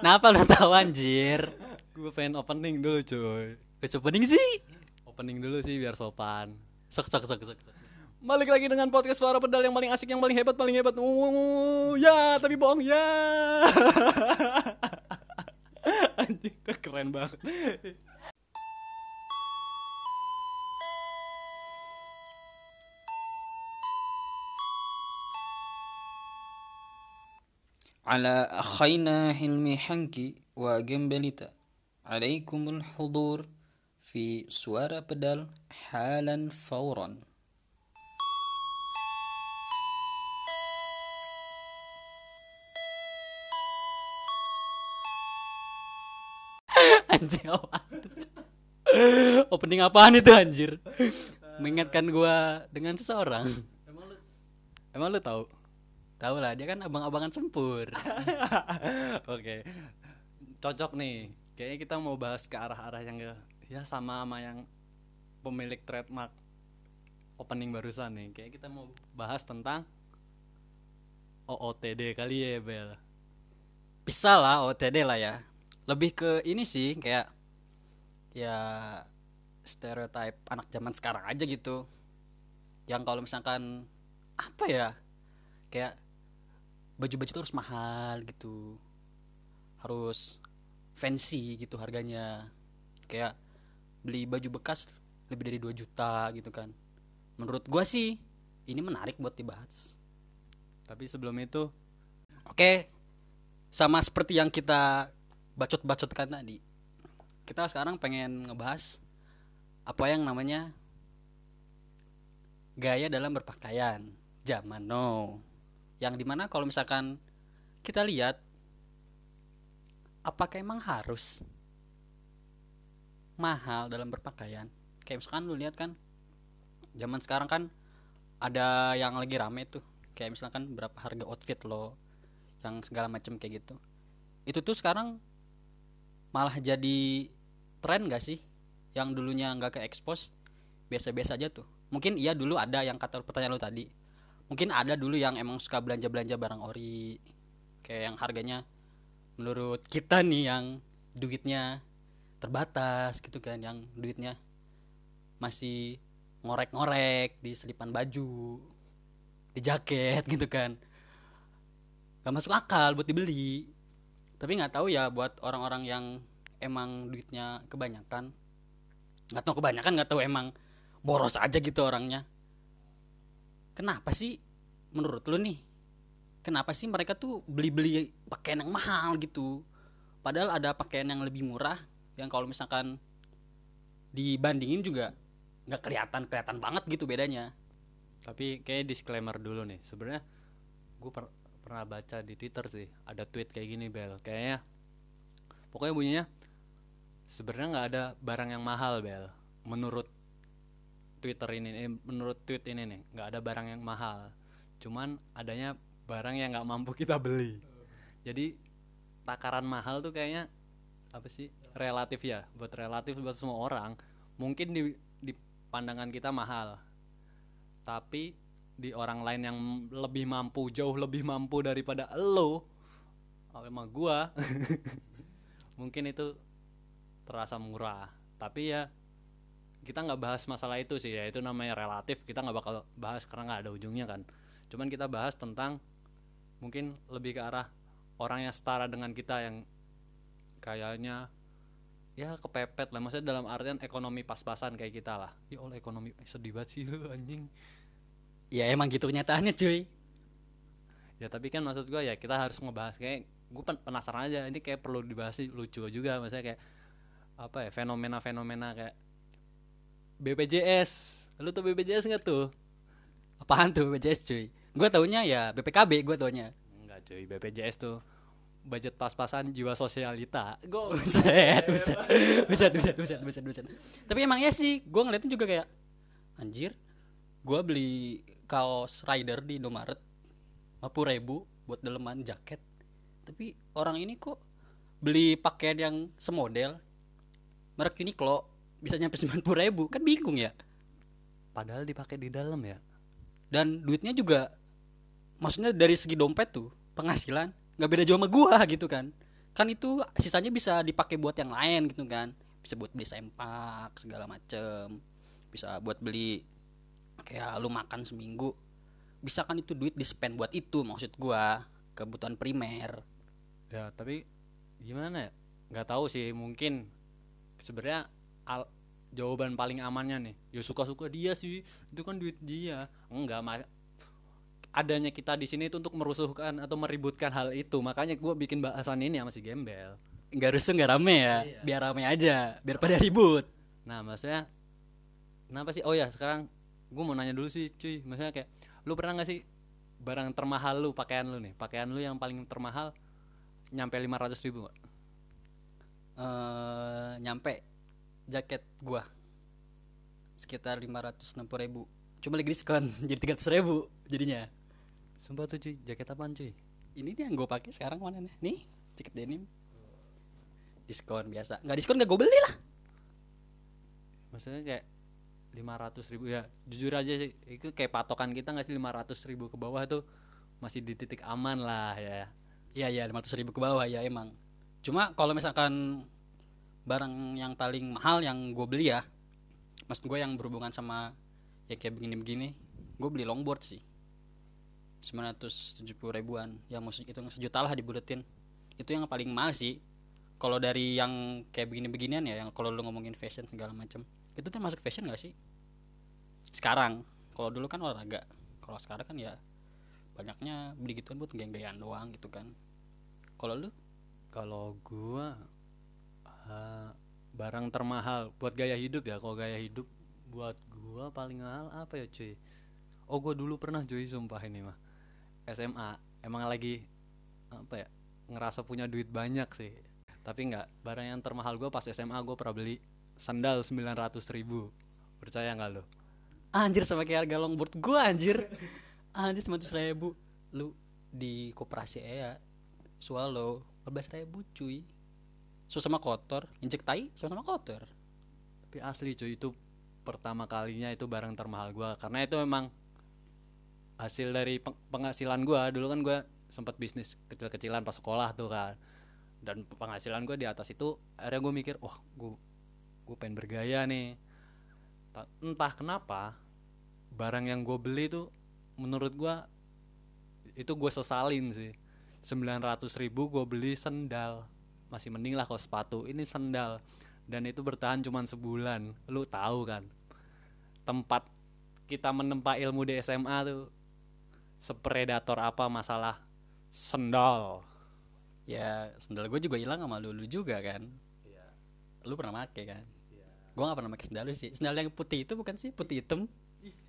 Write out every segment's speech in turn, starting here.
Kenapa lu tahu anjir? gue pengen opening dulu cuy Wes opening sih. opening dulu sih biar sopan sok sok sok. sok. balik lagi dengan podcast suara pedal yang paling asik yang paling hebat paling hebat uh, ya tapi bohong ya anjing keren banget على أخينا حلمي حنكي وجنبلتا عليكم الحضور في سوارة بدل حالا فورا Anjing apaan tuh? Opening apaan itu anjir? Mengingatkan gua dengan seseorang. emang lu tahu Tahu lah dia kan abang-abangan sempur. oke cocok nih kayaknya kita mau bahas ke arah-arah yang ke ya sama sama yang pemilik trademark opening barusan nih kayak kita mau bahas tentang OOTD kali ya Bel Bisa lah OTD lah ya. Lebih ke ini sih kayak ya stereotype anak zaman sekarang aja gitu. Yang kalau misalkan apa ya? Kayak baju-baju tuh harus mahal gitu. Harus fancy gitu harganya. Kayak beli baju bekas lebih dari 2 juta gitu kan. Menurut gua sih ini menarik buat dibahas. tapi sebelum itu Oke, sama seperti yang kita bacot-bacotkan tadi, kita sekarang pengen ngebahas apa yang namanya gaya dalam berpakaian zaman now. Yang di mana kalau misalkan kita lihat, apakah emang harus mahal dalam berpakaian? Kayak misalkan lu lihat kan, zaman sekarang kan ada yang lagi rame tuh, kayak misalkan berapa harga outfit lo, yang segala macam kayak gitu. Itu tuh sekarang malah jadi tren gak sih? Yang dulunya nggak ke expose biasa-biasa aja tuh. Mungkin iya dulu ada yang kata pertanyaan lo tadi mungkin ada dulu yang emang suka belanja-belanja barang ori. Kayak yang harganya menurut kita nih yang duitnya terbatas gitu kan yang duitnya masih ngorek-ngorek di selipan baju di jaket gitu kan. Gak masuk akal buat dibeli. Tapi nggak tahu ya buat orang-orang yang emang duitnya kebanyakan. Nggak tahu kebanyakan nggak tahu emang boros aja gitu orangnya kenapa sih menurut lu nih kenapa sih mereka tuh beli-beli pakaian yang mahal gitu? Padahal ada pakaian yang lebih murah yang kalau misalkan dibandingin juga nggak kelihatan kelihatan banget gitu bedanya. Tapi kayak disclaimer dulu nih sebenarnya gue pernah baca di twitter sih ada tweet kayak gini bel. Kayaknya pokoknya bunyinya sebenarnya nggak ada barang yang mahal bel. Menurut twitter ini eh, menurut tweet ini nih nggak ada barang yang mahal. Cuman adanya barang yang nggak mampu kita beli. Jadi takaran mahal tuh kayaknya apa sih relatif ya. Buat relatif buat semua orang mungkin di di pandangan kita mahal. Tapi di orang lain yang lebih mampu jauh lebih mampu daripada lo sama gua mungkin itu terasa murah. Tapi ya kita nggak bahas masalah itu sih ya. Itu namanya relatif kita nggak bakal bahas karena nggak ada ujungnya kan. Cuman kita bahas tentang mungkin lebih ke arah orang yang setara dengan kita yang kayaknya ya kepepet lah. Maksudnya dalam artian ekonomi pas-pasan kayak kita lah. Ya Allah ekonomi sedih banget sih lu anjing. Ya emang gitu kenyataannya cuy. Ya tapi kan maksud gue ya kita harus ngebahas kayak gue penasaran aja. Ini kayak perlu dibahas sih lucu juga. Maksudnya kayak apa ya fenomena-fenomena kayak BPJS lu tuh BPJS nggak tuh? Apaan tuh BPJS cuy? Gue taunya ya BPKB gue taunya. Enggak cuy. BPJS tuh budget pas-pasan jiwa sosialita. Gue buset buset. Buset buset buset buset buset. Tapi emang ya sih gue ngeliatin juga kayak anjir gue beli kaos rider di Indomaret 50 ribu buat daleman jaket. Tapi orang ini kok beli pakaian yang semodel merek Uniqlo bisa nyampe 90 ribu kan bingung ya. Padahal dipakai di dalam ya. Dan duitnya juga maksudnya dari segi dompet tuh penghasilan nggak beda jauh sama gua gitu kan. Kan itu sisanya bisa dipakai buat yang lain gitu kan. Bisa buat beli sempak segala macem. Bisa buat beli kayak lu makan seminggu. Bisa kan itu duit di spend buat itu maksud gua. Kebutuhan primer. Ya tapi gimana ya? Nggak tahu sih mungkin sebenarnya al- jawaban paling amannya nih. Ya suka suka dia sih. Itu kan duit dia. Enggak ma- adanya kita di sini itu untuk merusuhkan atau meributkan hal itu. Makanya gue bikin bahasan ini sama si gembel. Nggak rusuh nggak rame ya? Biar rame aja biar pada ribut. Nah maksudnya kenapa sih? Oh ya sekarang gue mau nanya dulu sih cuy. Maksudnya kayak lu pernah nggak sih barang termahal lu pakaian lu nih? Pakaian lu yang paling termahal nyampe 500 ribu nggak? eh nyampe jaket gua. Sekitar 560 ribu. Cuma lagi diskon jadi 300 ribu jadinya. Sumpah tuh cuy jaket apaan cuy? Ini nih yang gue pakai sekarang mana nih? Nih jaket denim. Diskon biasa. Nggak diskon nggak gue beli lah. Maksudnya kayak 500 ribu ya jujur aja sih itu kayak patokan kita nggak sih 500 ribu ke bawah tuh masih di titik aman lah ya. Iya iya 500 ribu ke bawah ya emang. Cuma kalau misalkan barang yang paling mahal yang gue beli ya. Maksud gue yang berhubungan sama ya kayak begini-begini gue beli longboard sih. 970 ribuan ya maksud itu sejuta lah dibuletin. Itu yang paling mahal sih. Kalau dari yang kayak begini-beginian ya yang kalau lu ngomongin fashion segala macam itu tuh masuk fashion gak sih? Sekarang kalau dulu kan olahraga. Kalau sekarang kan ya banyaknya beli gituan buat geng-gengan doang gitu kan. Kalau lu? Kalau gua eh, barang termahal. Buat gaya hidup ya kalau gaya hidup buat gua paling mahal apa ya cuy? Oh gua dulu pernah cuy sumpah ini mah. SMA emang lagi apa ya ngerasa punya duit banyak sih. Tapi nggak barang yang termahal gua pas SMA gua pernah beli sandal 900 ribu. Percaya nggak lo anjir sama kayak harga longboard gua anjir. Anjir cuma ribu. Lu di koperasi ya swallow 14 ribu cuy so sama kotor injek tai sama-sama kotor. Tapi asli cuy itu pertama kalinya itu barang termahal gua. Karena itu memang hasil dari peng- penghasilan gua. Dulu kan gua sempat bisnis kecil-kecilan pas sekolah tuh kan dan penghasilan gua di atas itu akhirnya gue mikir wah gue gue pengen bergaya nih. Ta- entah kenapa barang yang gue beli tuh menurut gua itu gue sesalin sih. 900 ribu gue beli sendal masih mending lah kalau sepatu. Ini sendal. Dan itu bertahan cuman sebulan. Lu tahu kan? Tempat kita menempa ilmu di SMA tuh sepredator apa masalah sendal? Ya sendal gue juga hilang sama lu, lu juga kan. Lu pernah make kan? Gua gak pernah pakai sendal lu sih. Sendal yang putih itu bukan sih? Putih hitam.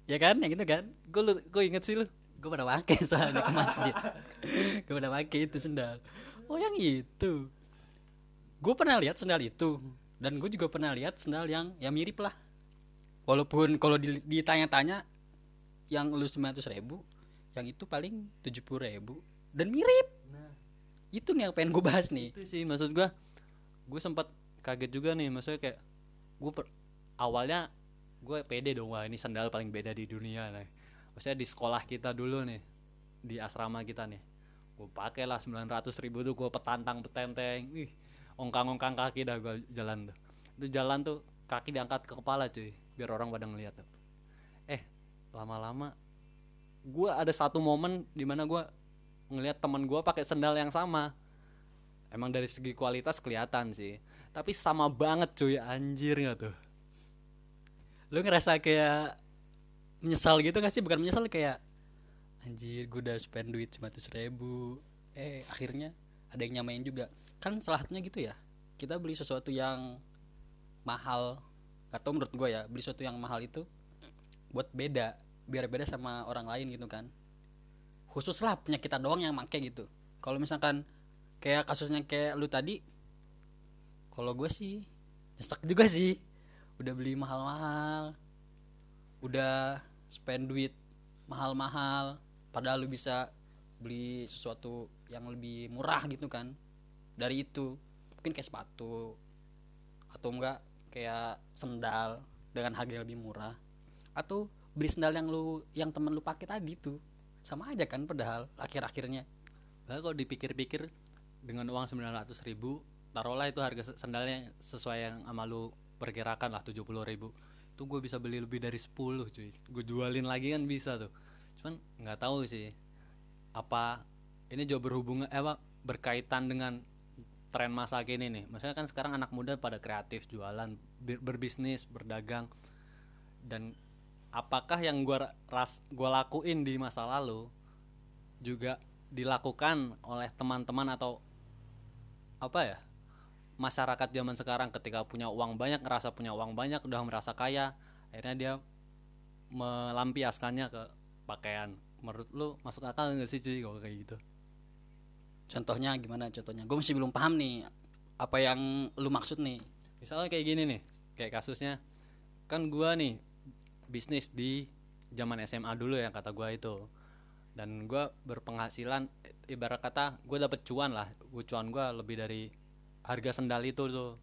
Ya kan? Yang itu kan? Gue lu gue inget sih lu. Gue pernah pakai soalnya ke masjid. Gue pernah pakai itu sendal. Oh yang itu gue pernah lihat sendal itu dan gue juga pernah lihat sendal yang ya mirip lah. Walaupun kalau di- ditanya-tanya yang lu 900 ribu yang itu paling 70 ribu. Dan mirip. Itu nih yang pengen gue bahas nih. Itu sih maksud gua. Gue sempat kaget juga nih maksudnya kayak gue awalnya gue pede dong wah ini sandal paling beda di dunia nih. Maksudnya di sekolah kita dulu nih di asrama kita nih. Gue pakai lah 900 ribu tuh gue petantang petenteng. Ih ongkang-ongkang kaki dah gue jalan tuh. Itu jalan tuh kaki diangkat ke kepala cuy biar orang pada ngeliat tuh. Eh lama-lama gue ada satu momen di mana gue ngelihat temen gue pakai sendal yang sama. Emang dari segi kualitas kelihatan sih tapi sama banget cuy anjir nggak tuh? Lu ngerasa kayak menyesal gitu gak sih? Bukan menyesal kayak anjir gue udah spend duit 900 ribu. Eh akhirnya ada yang nyamain juga kan salah satunya gitu ya. Kita beli sesuatu yang mahal atau menurut gue ya beli sesuatu yang mahal itu buat beda biar beda sama orang lain gitu kan. Khusus lah punya kita doang yang make gitu. Kalau misalkan kayak kasusnya kayak lu tadi kalau gue sih nyesek juga sih. Udah beli mahal-mahal udah spend duit mahal-mahal padahal lu bisa beli sesuatu yang lebih murah gitu kan dari itu. Mungkin kayak sepatu atau enggak kayak sendal dengan harga yang lebih murah. Atau beli sendal yang lu yang temen lu pakai tadi tuh. Sama aja kan padahal akhir-akhirnya. Padahal kalau dipikir-pikir dengan uang 900 ribu taruhlah itu harga se- sandalnya sesuai yang sama lu perkirakan lah 70 ribu. Itu gue bisa beli lebih dari 10 cuy. Gue jualin lagi kan bisa tuh. Cuman nggak tahu sih apa ini juga berhubungan eh apa berkaitan dengan tren masa kini nih. Maksudnya kan sekarang anak muda pada kreatif jualan berbisnis berdagang. Dan apakah yang ra- ras gua lakuin di masa lalu juga dilakukan oleh teman-teman atau apa ya masyarakat zaman sekarang ketika punya uang banyak ngerasa punya uang banyak udah merasa kaya akhirnya dia melampiaskannya ke pakaian. Menurut lu masuk akal nggak sih cuy kalau kayak gitu contohnya gimana? Contohnya gue masih belum paham nih apa yang lu maksud nih. Misalnya kayak gini nih kayak kasusnya kan gua nih bisnis di zaman SMA dulu yang kata gua itu. Dan gua berpenghasilan ibarat kata gue dapet cuan lah Gua cuan gua lebih dari harga sendal itu tuh.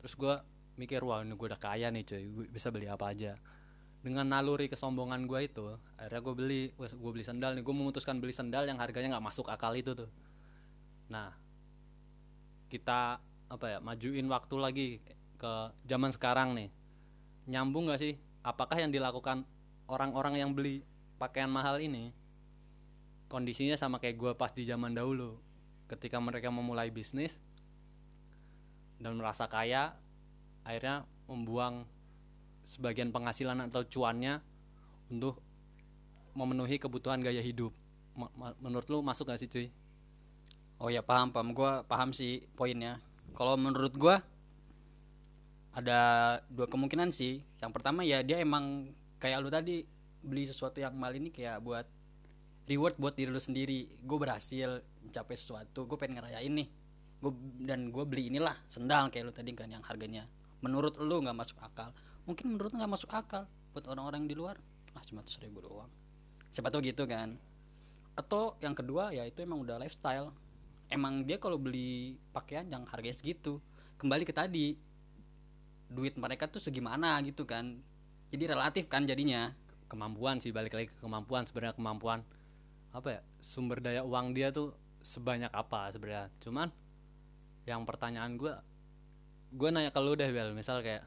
Terus gua mikir wah ini gue udah kaya nih cuy gue bisa beli apa aja. Dengan naluri kesombongan gua itu akhirnya gue beli gue beli sendal nih gue memutuskan beli sendal yang harganya nggak masuk akal itu tuh nah kita apa ya majuin waktu lagi ke zaman sekarang nih. Nyambung gak sih? Apakah yang dilakukan orang-orang yang beli pakaian mahal ini kondisinya sama kayak gue pas di zaman dahulu? Ketika mereka memulai bisnis dan merasa kaya akhirnya membuang sebagian penghasilan atau cuannya untuk memenuhi kebutuhan gaya hidup. Menurut lu masuk gak sih cuy oh ya paham paham. Gue paham sih poinnya. Kalau menurut gue ada dua kemungkinan sih. Yang pertama ya dia emang kayak lu tadi beli sesuatu yang mahal ini kayak buat reward buat diri lu sendiri. Gue berhasil mencapai sesuatu gue pengen ngerayain nih. Gue dan gue beli inilah sendal kayak lu tadi kan yang harganya menurut lu nggak masuk akal. Mungkin menurut nggak masuk akal buat orang-orang di luar. Ah cuma ratus ribu doang. Siapa tahu gitu kan. Atau yang kedua ya itu emang udah lifestyle emang dia kalau beli pakaian yang harganya segitu kembali ke tadi duit mereka tuh segimana gitu kan. Jadi relatif kan jadinya. Kemampuan sih balik lagi ke kemampuan sebenarnya kemampuan apa ya sumber daya uang dia tuh sebanyak apa sebenarnya. Cuman yang pertanyaan gue gue nanya ke lu deh bel. Misal kayak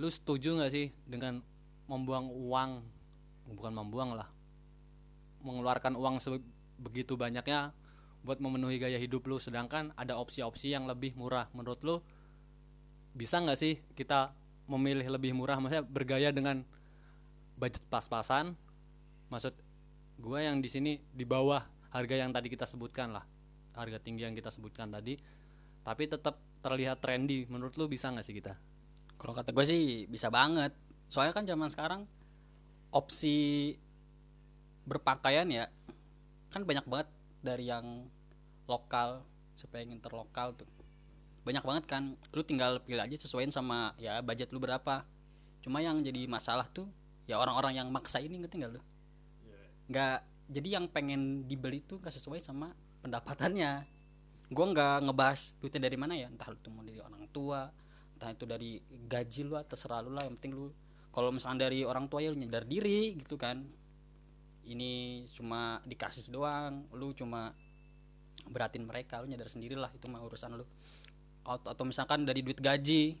lu setuju nggak sih dengan membuang uang? Bukan membuang lah. Mengeluarkan uang sebegitu banyaknya buat memenuhi gaya hidup lu. Sedangkan ada opsi-opsi yang lebih murah. Menurut lu bisa nggak sih kita memilih lebih murah? Maksudnya bergaya dengan budget pas-pasan. Maksud gue yang di sini di bawah harga yang tadi kita sebutkan lah. Harga tinggi yang kita sebutkan tadi. Tapi tetap terlihat trendy. Menurut lu bisa nggak sih kita? Kalau kata gue sih bisa banget. Soalnya kan zaman sekarang opsi berpakaian ya kan banyak banget dari yang lokal supaya yang interlokal tuh. Banyak banget kan lu tinggal pilih aja sesuaiin sama ya budget lu berapa. Cuma yang jadi masalah tuh ya orang-orang yang maksa ini ngerti nggak lu? Nggak jadi yang pengen dibeli tuh gak sesuai sama pendapatannya. Gua nggak ngebahas duitnya dari mana ya entah itu mau dari orang tua entah itu dari gaji lu terserah lu lah yang penting lu kalau misalkan dari orang tua ya lu nyadar diri gitu kan ini cuma dikasih doang lu cuma beratin mereka lu nyadar sendiri lah itu mah urusan lu. Atau, atau misalkan dari duit gaji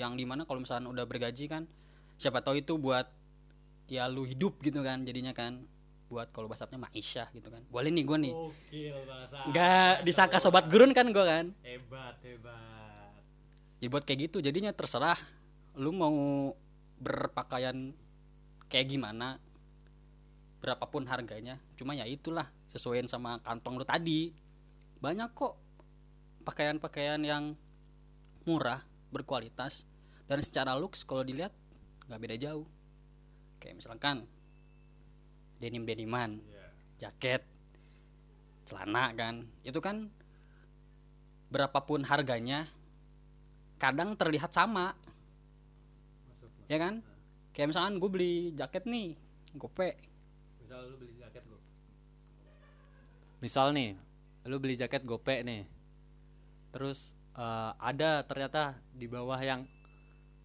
yang di mana kalau misalkan udah bergaji kan siapa tahu itu buat ya lu hidup gitu kan jadinya kan buat kalau bahasanya Maisha gitu kan. Boleh nih gue nih. Nggak disangka sobat gurun kan gue kan? Hebat hebat. Ya buat kayak gitu jadinya terserah lu mau berpakaian kayak gimana berapapun harganya. Cuma ya itulah sesuaiin sama kantong lu tadi. Banyak kok pakaian-pakaian yang murah berkualitas dan secara looks kalau dilihat nggak beda jauh. Kayak misalkan denim deniman jaket celana kan. Itu kan berapapun harganya kadang terlihat sama. Ya kan? Kayak misalkan gue beli jaket nih gope misal lu beli jaket gue misal nih lu beli jaket gope nih. Terus eh, ada ternyata di bawah yang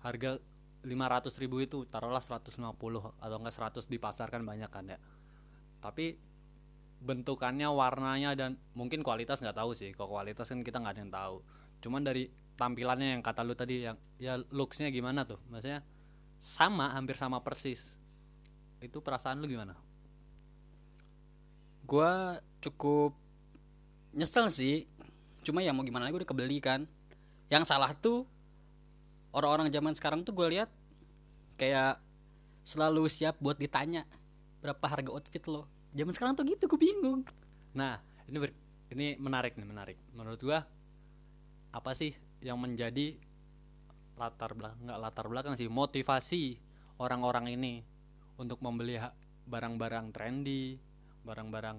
harga 500 ribu itu taruhlah 150 atau enggak 100 di pasar kan banyak kan ya. Tapi bentukannya warnanya dan mungkin kualitas nggak tahu sih. Kalau kualitas kan kita nggak ada yang tahu. Cuman dari tampilannya yang kata lu tadi yang ya looksnya gimana tuh? Maksudnya sama hampir sama persis. Itu perasaan lu gimana Gua cukup nyesel sih. Cuma ya mau gimana lagi udah kebeli kan. Yang salah tuh orang-orang zaman sekarang tuh gue lihat kayak selalu siap buat ditanya berapa harga outfit lo. Zaman sekarang tuh gitu gue bingung. Nah, ini ber- ini menarik nih, menarik. Menurut gua apa sih yang menjadi latar belakang nggak latar belakang sih motivasi orang-orang ini untuk membeli barang-barang trendy, barang-barang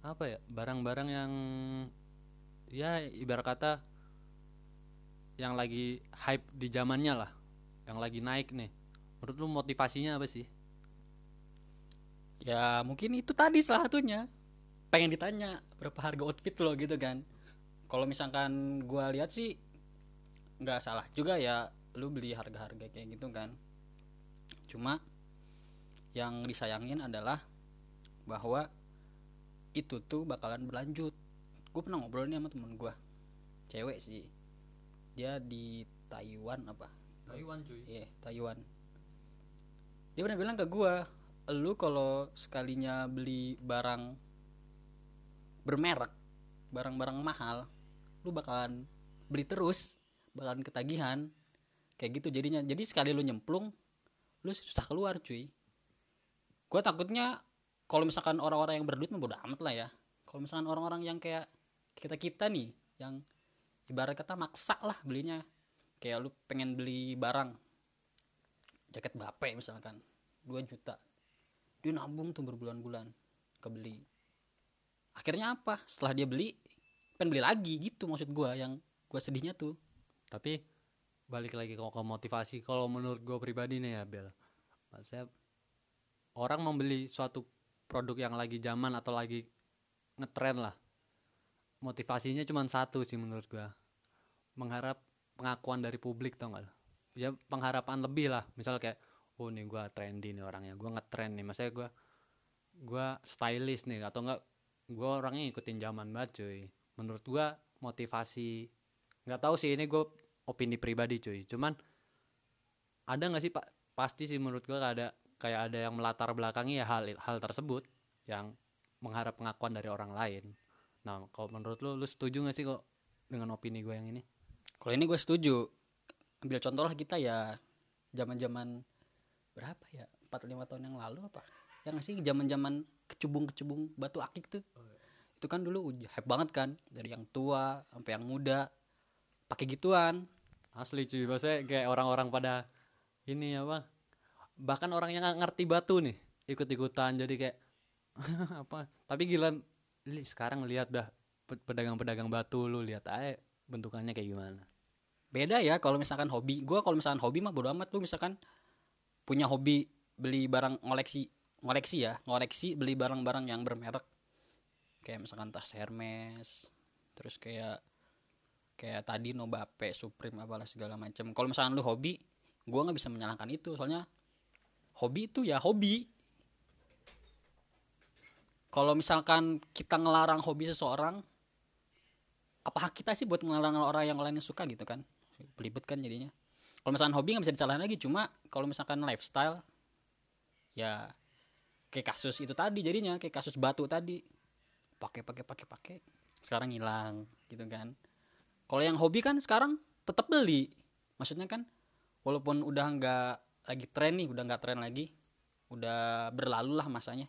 apa ya? Barang-barang yang ya ibarat kata yang lagi hype di zamannya lah, yang lagi naik nih. Menurut lu motivasinya apa sih? Ya mungkin itu tadi salah satunya. Pengen ditanya berapa harga outfit lo gitu kan. Kalau misalkan gua lihat sih nggak salah juga ya lu beli harga-harga kayak gitu kan. Cuma yang disayangin adalah bahwa itu tuh bakalan berlanjut. Gue pernah ngobrol nih sama temen gua cewek sih. Dia di Taiwan apa? Taiwan cuy. Iya, Taiwan. Dia pernah bilang ke gua, lu kalau sekalinya beli barang bermerek, barang-barang mahal, lu bakalan beli terus, bakalan ketagihan. Kayak gitu jadinya. Jadi sekali lu nyemplung, lu susah keluar, cuy. Gua takutnya kalau misalkan orang-orang yang berduit mah bodo amat lah ya. Kalau misalkan orang-orang yang kayak kita-kita nih, yang ibarat kata maksa lah belinya. Kayak lu pengen beli barang, jaket bape misalkan 2 juta. Dia nabung tuh berbulan-bulan kebeli akhirnya apa? Setelah dia beli pengen beli lagi gitu maksud gua yang gua sedihnya tuh. Tapi balik lagi ke, ke motivasi. Kalau menurut gue pribadi nih ya Bel. Maksudnya orang membeli suatu produk yang lagi zaman atau lagi ngetren lah. Motivasinya cuma satu sih menurut gue mengharap pengakuan dari publik tau gak ya pengharapan lebih lah. Misal kayak oh nih gue trendy nih orangnya. Gue ngetren nih. Maksudnya gue gue stylish nih. Atau enggak gue orangnya ngikutin zaman banget cuy. Menurut gue motivasi nggak tahu sih. Ini gue opini pribadi cuy. Cuman ada nggak sih pak? Pasti sih menurut gue ada kayak ada yang melatar belakangi ya hal hal tersebut yang mengharap pengakuan dari orang lain. Nah kalau menurut lu lu setuju nggak sih kok dengan opini gue yang ini? Kalau ini gue setuju. Ambil contoh lah kita ya zaman-zaman berapa ya? 4-5 tahun yang lalu apa? Yang nggak sih? Zaman-zaman kecubung-kecubung batu akik tuh. Itu kan dulu hype banget kan. Dari yang tua sampai yang muda. Pakai gituan. Asli cuy maksudnya kayak orang-orang pada ini apa bahkan orang yang nggak ngerti batu nih ikut-ikutan. Jadi kayak apa? Tapi gila li, sekarang lihat dah pe- pedagang-pedagang batu lu lihat aja bentukannya kayak gimana. Beda ya kalau misalkan hobi. Gue kalau misalkan hobi mah bodo amat. Lu misalkan punya hobi beli barang ngoleksi ngoleksi ya ngoleksi beli barang-barang yang bermerek. Kayak misalkan tas Hermes terus kayak kayak tadi Nobape Supreme apalah segala macam kalau misalkan lu hobi gue nggak bisa menyalahkan itu. Soalnya hobi itu ya hobi. Kalau misalkan kita ngelarang hobi seseorang apa hak kita sih buat ngelarang orang yang lain suka gitu kan? Belibet kan jadinya. Kalau misalkan hobi nggak bisa disalahin lagi cuma kalau misalkan lifestyle ya kayak kasus itu tadi jadinya kayak kasus batu tadi. Pakai pakai pakai pakai. Sekarang hilang gitu kan. Kalau yang hobi kan sekarang tetap beli. Maksudnya kan walaupun udah nggak lagi tren nih udah nggak tren lagi udah berlalu lah masanya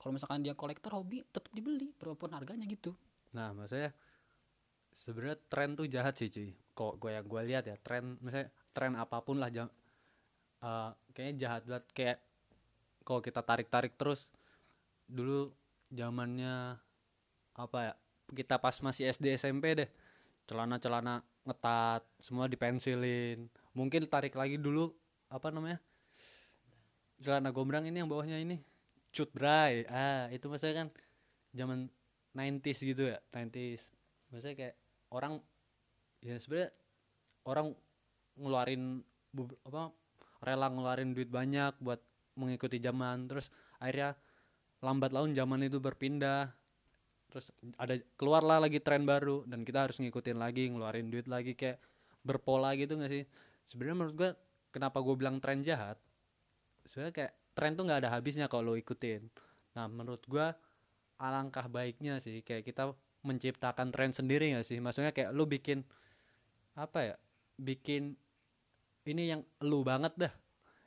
kalau misalkan dia kolektor hobi tetap dibeli berapapun harganya gitu Nah, maksudnya sebenarnya tren tuh jahat sih cuy. Kok gue yang gue lihat ya tren, misalnya tren apa pun lah jam, eh, kayaknya jahat banget. Kayak kalau kita tarik-tarik terus dulu zamannya apa ya? Kita pas masih SD SMP deh, celana-celana ngetat, semua dipensilin. Mungkin tarik lagi dulu apa namanya? Celana gombrang ini yang bawahnya ini. Cut bray. Ah, itu maksudnya kan zaman 90s gitu ya 90s maksudnya kayak orang ya sebenarnya orang ngeluarin apa rela ngeluarin duit banyak buat mengikuti zaman. Terus akhirnya lambat laun zaman itu berpindah. Terus ada keluarlah lagi tren baru dan kita harus ngikutin lagi ngeluarin duit lagi kayak berpola gitu gak sih? Sebenarnya menurut gua kenapa gue bilang tren jahat? Sebenarnya kayak tren tuh nggak ada habisnya kalau lo ikutin. Nah menurut gua alangkah baiknya sih kayak kita menciptakan tren sendiri gak sih? Maksudnya kayak lu bikin apa ya bikin ini yang lu banget dah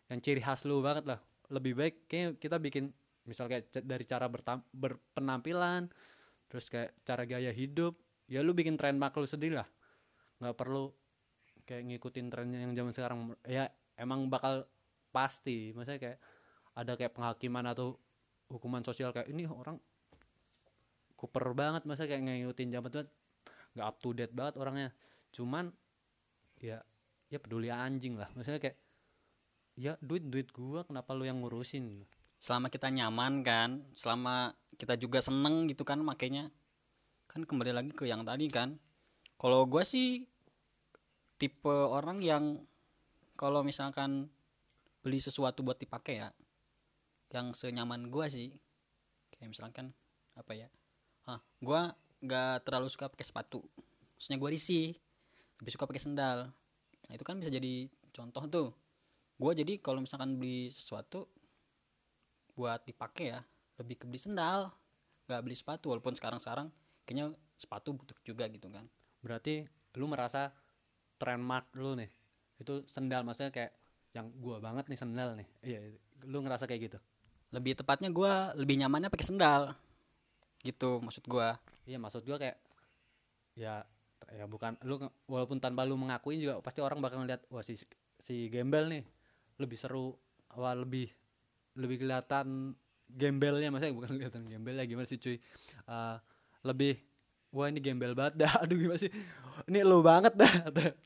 yang ciri khas lu banget lah. Lebih baik kayak kita bikin misal kayak dari cara berpenampilan terus kayak cara gaya hidup ya lu bikin trademark lu sendiri lah. Nggak perlu kayak ngikutin trennya yang zaman sekarang. Ya emang bakal pasti. Maksudnya kayak ada kayak penghakiman atau hukuman sosial kayak ini orang kuper banget. Masa kayak ngikutin zaman itu nggak up to date banget orangnya. Cuman ya ya peduli anjing lah. Maksudnya kayak ya duit duit gua kenapa lu yang ngurusin? Selama kita nyaman kan selama kita juga seneng gitu kan makanya kan kembali lagi ke yang tadi kan. Kalau gue sih tipe orang yang kalau misalkan beli sesuatu buat dipakai ya yang senyaman gue sih. Kayak misalkan apa ya ah gue nggak terlalu suka pakai sepatu. Maksudnya gue risih lebih suka pakai sendal. Nah itu kan bisa jadi contoh tuh. Gue jadi kalau misalkan beli sesuatu buat dipakai ya lebih ke beli sendal nggak beli sepatu. Walaupun sekarang sekarang kayaknya sepatu butuh juga gitu kan. Berarti lu merasa trademark lu nih. Itu sendal maksudnya kayak yang gua banget nih sendal nih. Iya lu ngerasa kayak gitu? Lebih tepatnya gue lebih nyamannya pakai sendal. Gitu maksud gue iya maksud gua kayak ya ya bukan lu walaupun tanpa lu mengakuin juga pasti orang bakal ngeliat wah si si gembel nih lebih seru wah lebih lebih kelihatan gembelnya. Maksudnya bukan kelihatan gembelnya gimana sih cuy? Eh, lebih wah ini gembel banget dah. Aduh gimana sih? Ini lu banget dah.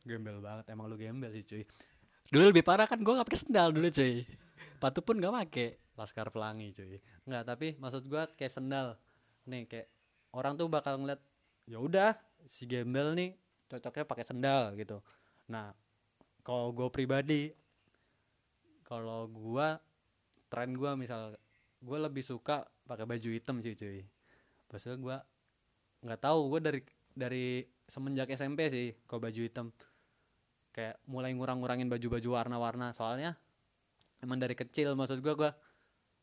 Gembel banget emang lu gembel sih cuy. Dulu lebih parah kan gue nggak pakai sendal dulu cuy. Sepatu pun nggak pakai. Laskar Pelangi cuy. Nggak tapi maksud gua kayak sendal. Nih kayak orang tuh bakal ngeliat ya udah si gembel nih cocoknya pakai sendal gitu. Nah kalau gue pribadi kalau gua tren gua misal gua lebih suka pakai baju hitam sih cuy. Maksudnya gua nggak tahu gua dari dari semenjak SMP sih kalau baju hitam. Kayak mulai ngurang-ngurangin baju-baju warna-warna soalnya emang dari kecil maksud gua gua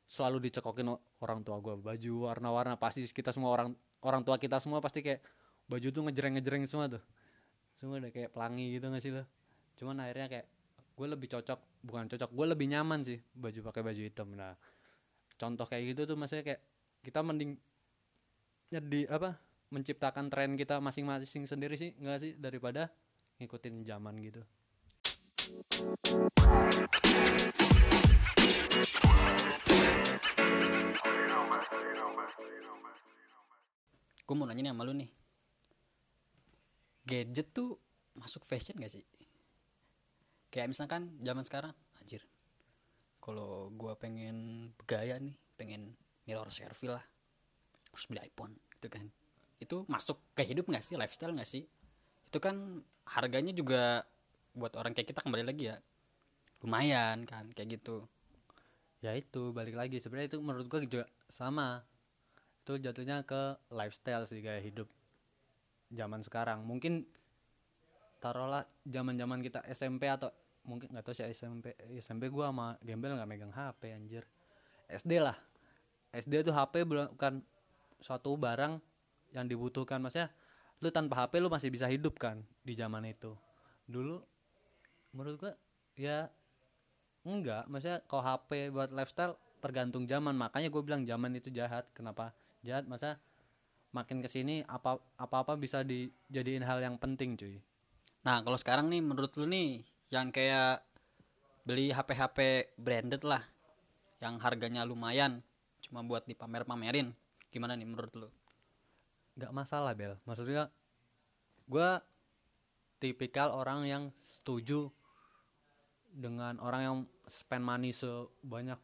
selalu dicekokin orang tua gua baju warna-warna pasti kita semua orang orang tua kita semua pasti kayak baju tuh ngejreng-ngejreng semua tuh. Semua udah kayak pelangi gitu gak sih lo? Cuman akhirnya kayak gue lebih cocok bukan cocok gue lebih nyaman sih baju pakai baju hitam. Nah contoh kayak gitu tuh maksudnya kayak kita mending jadi apa menciptakan tren kita masing-masing sendiri sih nggak sih? Daripada ngikutin zaman gitu. Gue mau nanya nih sama lu nih. Gadget tuh masuk fashion gak sih? Kayak misalkan zaman sekarang anjir. Kalau gue pengen bergaya nih pengen mirror selfie lah harus beli iPhone gitu kan itu masuk ke hidup gak sih? Lifestyle gak sih? Itu kan harganya juga buat orang kayak kita kembali lagi ya lumayan kan kayak gitu. Ya itu balik lagi. Sebenarnya itu menurut gua juga sama. Itu jatuhnya ke lifestyle sih gaya hidup zaman sekarang. Mungkin taruhlah zaman zaman kita SMP atau mungkin nggak tahu sih SMP SMP gua sama gembel nggak megang HP anjir. SD lah. SD tuh HP bukan suatu barang yang dibutuhkan. Maksudnya lu tanpa HP lu masih bisa hidup kan di zaman itu. Dulu menurut gua ya enggak. Maksudnya kalau HP buat lifestyle tergantung zaman. Makanya gue bilang zaman itu jahat. Kenapa jahat? Masa makin ke sini apa apa apa bisa dijadiin hal yang penting cuy. Nah, kalau sekarang nih menurut lu nih yang kayak beli HP-HP branded lah yang harganya lumayan cuma buat dipamer-pamerin. Gimana nih menurut lu? Nggak masalah bel. Maksudnya gue tipikal orang yang setuju dengan orang yang spend money sebanyak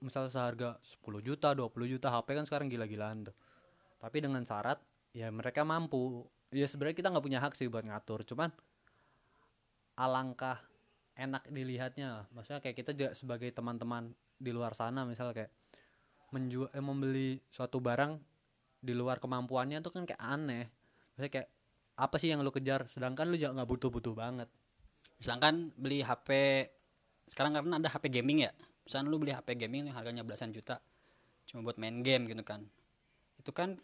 misalnya seharga 10 juta 20 juta HP kan sekarang gila-gilaan tuh. Tapi dengan syarat ya mereka mampu. Ya sebenarnya kita nggak punya hak sih buat ngatur cuman alangkah enak dilihatnya. Maksudnya kayak kita juga sebagai teman-teman di luar sana misal kayak menjual eh, membeli suatu barang di luar kemampuannya tuh kan kayak aneh. Maksudnya kayak apa sih yang lu kejar? Sedangkan lu nggak butuh-butuh banget. Misalkan beli HP sekarang karena ada HP gaming ya? Misalkan lu beli HP gaming yang harganya belasan juta cuma buat main game gitu kan. Itu kan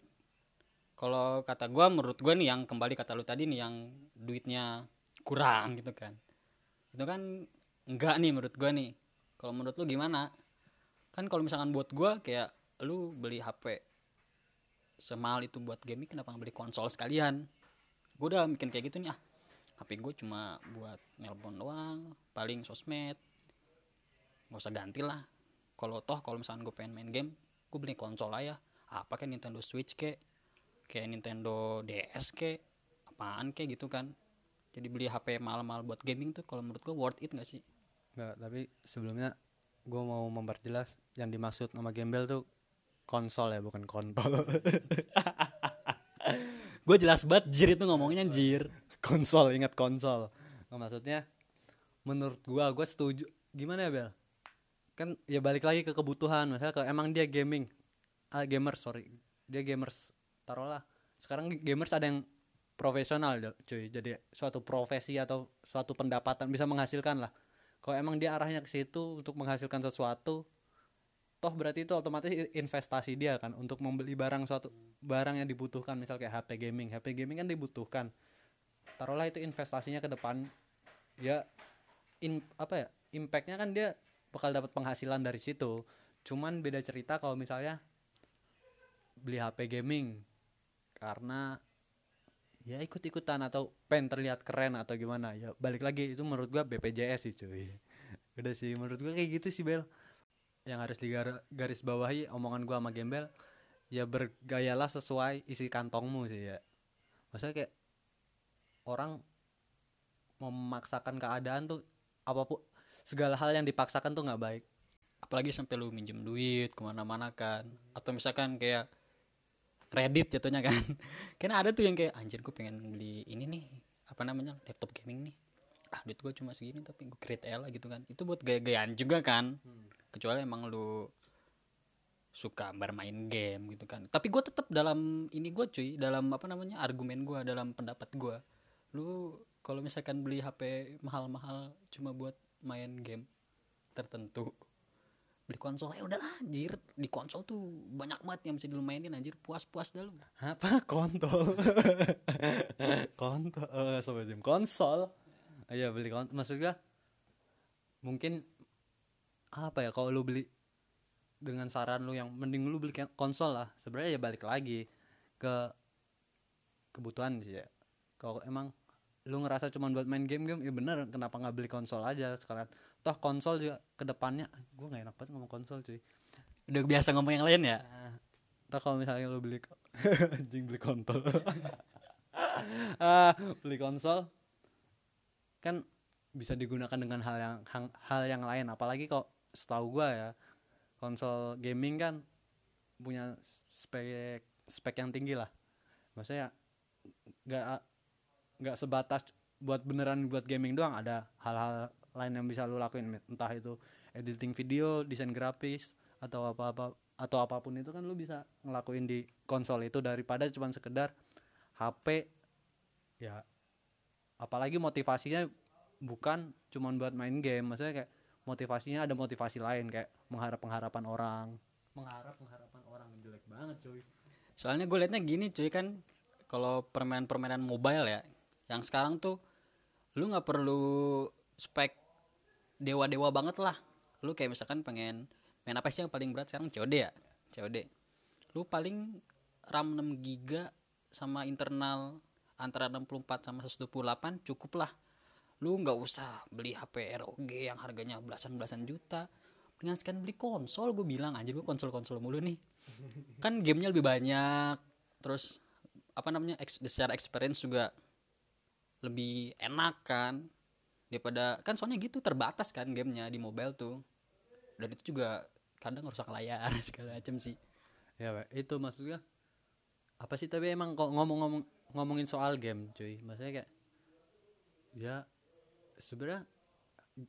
kalau kata gua menurut gua nih yang kembali kata lu tadi nih yang duitnya kurang gitu kan. Itu kan enggak nih menurut gua nih. Kalau menurut lu gimana? Kan kalau misalkan buat gua kayak lu beli HP semahal itu buat gaming kenapa nggak beli konsol sekalian? Gue udah bikin kayak gitu nih ah HP gue cuma buat nelpon doang paling sosmed. Nggak usah ganti lah. Kalau toh kalau misalkan gue pengen main game gue beli konsol aja. Apa kayak Nintendo Switch kek kayak Nintendo DS kek apaan kek gitu kan? Jadi beli HP mahal-mahal buat gaming tuh kalau menurut gue worth it gak sih? Nggak, tapi sebelumnya gue mau memperjelas yang dimaksud nama gembel tuh konsol ya bukan kontol. Gue jelas banget jir itu ngomongnya jir. Konsol ingat konsol. Nah, maksudnya menurut gua gua setuju. Gimana ya bel? Kan ya balik lagi ke kebutuhan. Misalnya kalau emang dia gaming ah, gamers sorry. Dia gamers taruhlah. Sekarang gamers ada yang profesional cuy. Jadi suatu profesi atau suatu pendapatan bisa menghasilkan lah. Kalau emang dia arahnya ke situ untuk menghasilkan sesuatu toh berarti itu otomatis investasi dia kan untuk membeli barang suatu barang yang dibutuhkan. Misal kayak HP gaming. HP gaming kan dibutuhkan. Taruhlah itu investasinya ke depan. Ya in apa ya impactnya kan dia bakal dapat penghasilan dari situ. Cuman beda cerita kalau misalnya beli HP gaming karena ya ikut-ikutan atau pengen terlihat keren atau gimana. Ya balik lagi itu menurut gua BPJS sih cuy. Udah sih menurut gua kayak gitu sih Bel yang harus digaris bawahi omongan gua sama Gembel ya bergayalah sesuai isi kantongmu sih ya. Maksudnya kayak orang memaksakan keadaan tuh apa pun segala hal yang dipaksakan tuh nggak baik. Apalagi sampai lu minjem duit ke mana-mana kan atau misalkan kayak Reddit jatuhnya kan. Karena ada tuh yang kayak anjir gue pengen beli ini nih apa namanya laptop gaming nih. Ah duit gue cuma segini tapi gue create lah gitu kan. Itu buat gaya-gayaan juga kan kecuali emang lu suka bermain game gitu kan. Tapi gue tetap dalam ini gue cuy dalam apa namanya argumen gue dalam pendapat gue lu kalau misalkan beli HP mahal-mahal cuma buat main game tertentu beli konsol ya udahlah anjir. Di konsol tuh banyak banget yang bisa dilumainin anjir. Puas-puas dah lu. Apa? Kontol kontol oh, sobat konsol? Ayo beli konsol maksud gua mungkin apa ya kalau lu beli dengan saran lu yang mending lu beli konsol lah sebenarnya ya balik lagi ke kebutuhan sih ya. Kalau emang lu ngerasa cuma buat main game game ya bener kenapa nggak beli konsol aja sekalian? Toh konsol juga ke depannya gue nggak enak banget ngomong konsol cuy. Udah biasa ngomong yang lain ya? Nah, Ntar kalau misalnya lo beli anjing beli kontol. ah, beli konsol kan bisa digunakan dengan hal yang hal yang lain. Apalagi kok setahu gua ya konsol gaming kan punya spek spek yang tinggi lah. Maksudnya nggak nggak sebatas buat beneran buat gaming doang ada hal-hal lain yang bisa lu lakuin entah itu editing video desain grafis atau apa-apa atau apa pun itu kan lu bisa ngelakuin di konsol itu daripada cuman sekedar HP ya apalagi motivasinya bukan cuman buat main game. Maksudnya kayak motivasinya ada motivasi lain kayak mengharap pengharapan orang. Mengharap pengharapan orang jelek banget cuy. Soalnya gue liatnya gini cuy kan kalau permainan-permainan mobile ya yang sekarang tuh lu nggak perlu spek dewa-dewa banget lah. Lu kayak misalkan pengen main apa sih yang paling berat sekarang? COD ya? COD lu paling RAM 6 giga sama internal antara 64 sama 128 cukup lah lu nggak usah beli HP ROG yang harganya belasan-belasan juta. Dengan sekian beli konsol gue bilang aja gue konsol-konsol mulu nih. Kan gamenya lebih banyak terus apa namanya secara experience juga lebih enak kan daripada kan soalnya gitu terbatas kan gamenya di mobile tuh. Dan itu juga kadang rusak layar segala macam sih. Ya itu maksudnya apa sih tapi emang kok ngomong-ngomong ngomongin soal game cuy. Maksudnya kayak ya sebenarnya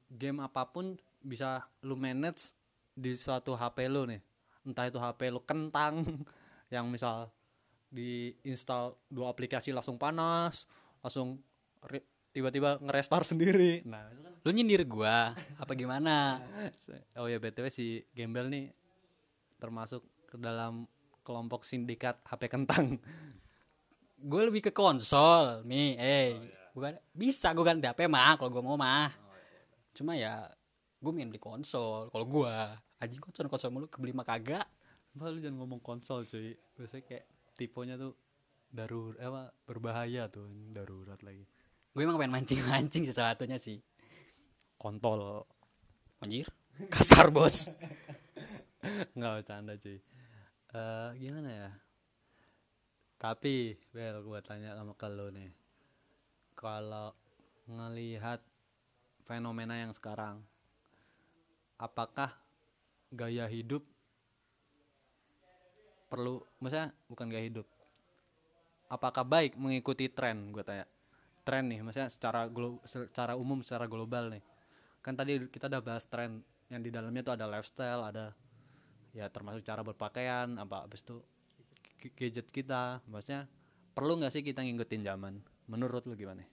game apa pun bisa lu manage di suatu HP lu nih. Entah itu HP lu kentang yang misal diinstal dua aplikasi langsung panas langsung tiba-tiba ngerestart sendiri. Nah kan Lu nyindir gua apa gimana? oh ya btw si Gembel nih termasuk ke dalam kelompok sindikat HP kentang. Gue lebih ke konsol, nih, eh, bukan bisa gue ganti HP mah kalau gue mau mah. Cuma ya gue main beli konsol. Kalau gua anjing konsol konsol mulu kebeli mah kagak. Mbak lu jangan ngomong konsol cuy biasanya kayak tipenya tuh darurat eh, apa berbahaya tuh darurat lagi Gue emang pengen mancing-mancing sih salah satunya sih. kontol Anjir, kasar bos. nggak bercanda cuy Eh gimana ya tapi Bel gua tanya sama ke nih kalau ngelihat fenomena yang sekarang apakah gaya hidup perlu maksudnya bukan gaya hidup apakah baik mengikuti tren? Gue tanya tren nih maksudnya secara secara umum secara global nih. Kan tadi kita udah bahas tren yang di dalamnya tuh ada lifestyle ada ya termasuk cara berpakaian apa habis itu gadget kita. Maksudnya perlu nggak sih kita ngikutin zaman menurut lu gimana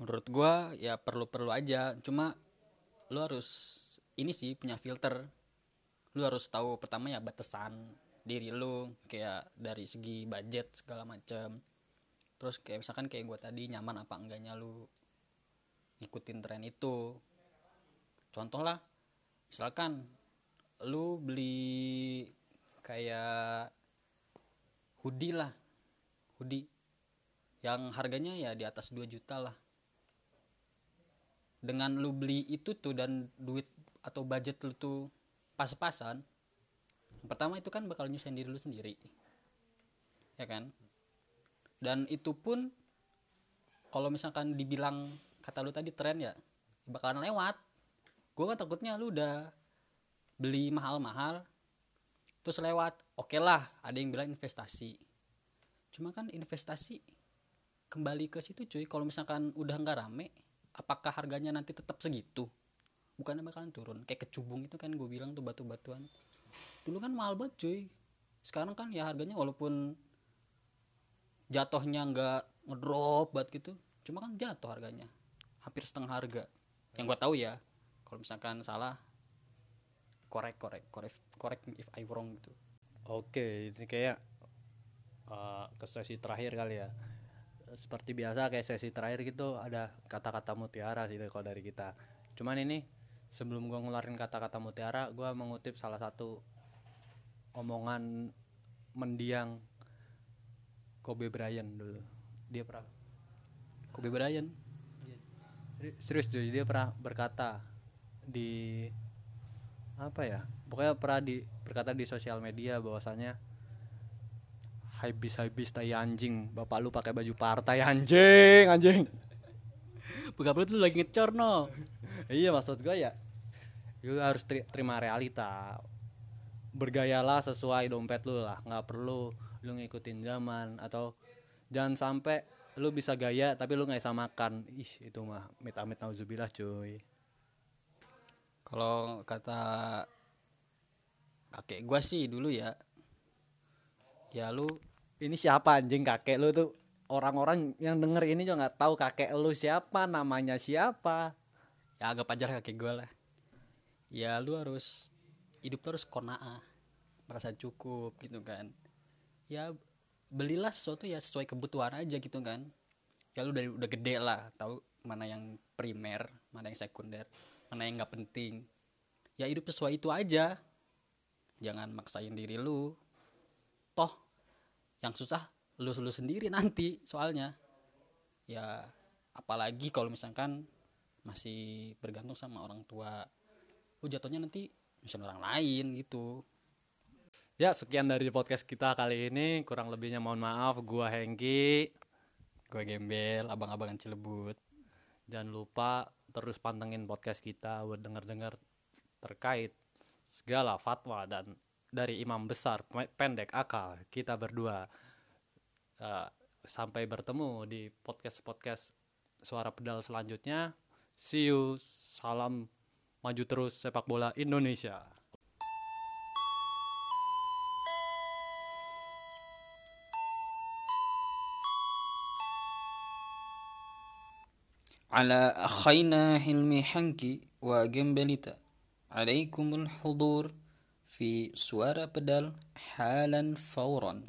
Menurut gua ya perlu-perlu aja. Cuma lu harus ini sih punya filter. Lu harus tahu pertama ya batasan diri lu kayak dari segi budget segala macam. Terus kayak misalkan kayak gua tadi nyaman apa enggaknya lu ngikutin tren itu. Contoh lah, misalkan lu beli kayak hoodie lah, hoodie yang harganya ya di atas 2 juta lah. Dengan lu beli itu tuh dan duit atau budget lu tuh pas-pasan pertama itu kan bakal nyusahin diri lu sendiri. Ya kan? Dan itu pun kalau misalkan dibilang kata lu tadi tren ya bakalan lewat. Gue kan takutnya lu udah beli mahal-mahal terus lewat. Oke lah ada yang bilang investasi. Cuma kan investasi kembali ke situ cuy. Kalau misalkan udah nggak rame apakah harganya nanti tetap segitu? Bukannya bakalan turun. Kayak kecubung itu kan gue bilang tuh batu-batuan. Dulu kan mahal banget cuy. Sekarang kan ya harganya walaupun jatuhnya nggak ngedrop banget gitu cuma kan jatuh harganya. Hampir setengah harga. Yang gue tahu ya kalau misalkan salah korek korek korek korek if I wrong gitu. Oke ini kayak eh, ke sesi terakhir kali ya seperti biasa kayak sesi terakhir gitu ada kata-kata mutiara sih kalau dari kita. Cuman ini sebelum gua ngeluarin kata-kata mutiara gua mengutip salah satu omongan mendiang Kobe Bryant dulu. Dia pernah Kobe Bryant? Seri- serius cuy dia pernah berkata di apa ya pokoknya pernah di berkata di sosial media bahwasanya habis habis tai anjing. Bapak lu pakai baju partai anjing anjing. Buka perut lu lagi ngecor no. Iya maksud gue ya lu harus teri- terima realita. Bergayalah sesuai dompet lu lah. Nggak perlu lu ngikutin zaman atau jangan sampai lu bisa gaya tapi lu nggak bisa makan. Ih itu mah mit-amit nauzubillah cuy. Kalau kata kakek gua sih dulu ya, ya lu ini siapa anjing kakek lu tuh orang-orang yang denger ini juga nggak tahu kakek lu siapa namanya siapa ya agak aja kakek gua lah. Ya lu harus hidup terus kona'ah, merasa cukup gitu kan. Ya belilah sesuatu ya sesuai kebutuhan aja gitu kan. Ya lu dari udah gede lah, tahu mana yang primer, mana yang sekunder, mana yang nggak penting. Ya hidup sesuai itu aja. Jangan maksain diri lu. Yang susah lu lu sendiri nanti soalnya. Ya apalagi kalau misalkan masih bergantung sama orang tua. Lu jatuhnya nanti misalnya orang lain gitu. Ya sekian dari podcast kita kali ini. Kurang lebihnya mohon maaf. Gua Hengki. Gue gembel abang-abangan cilebut. Jangan lupa terus pantengin podcast kita buat denger-denger terkait segala fatwa dan dari imam besar pendek akal kita berdua uh, sampai bertemu di podcast podcast suara pedal selanjutnya. See you salam maju terus sepak bola Indonesia. على أخينا حلمي حنكي وجنبلتا عليكم الحضور في suara pedal حالا فورا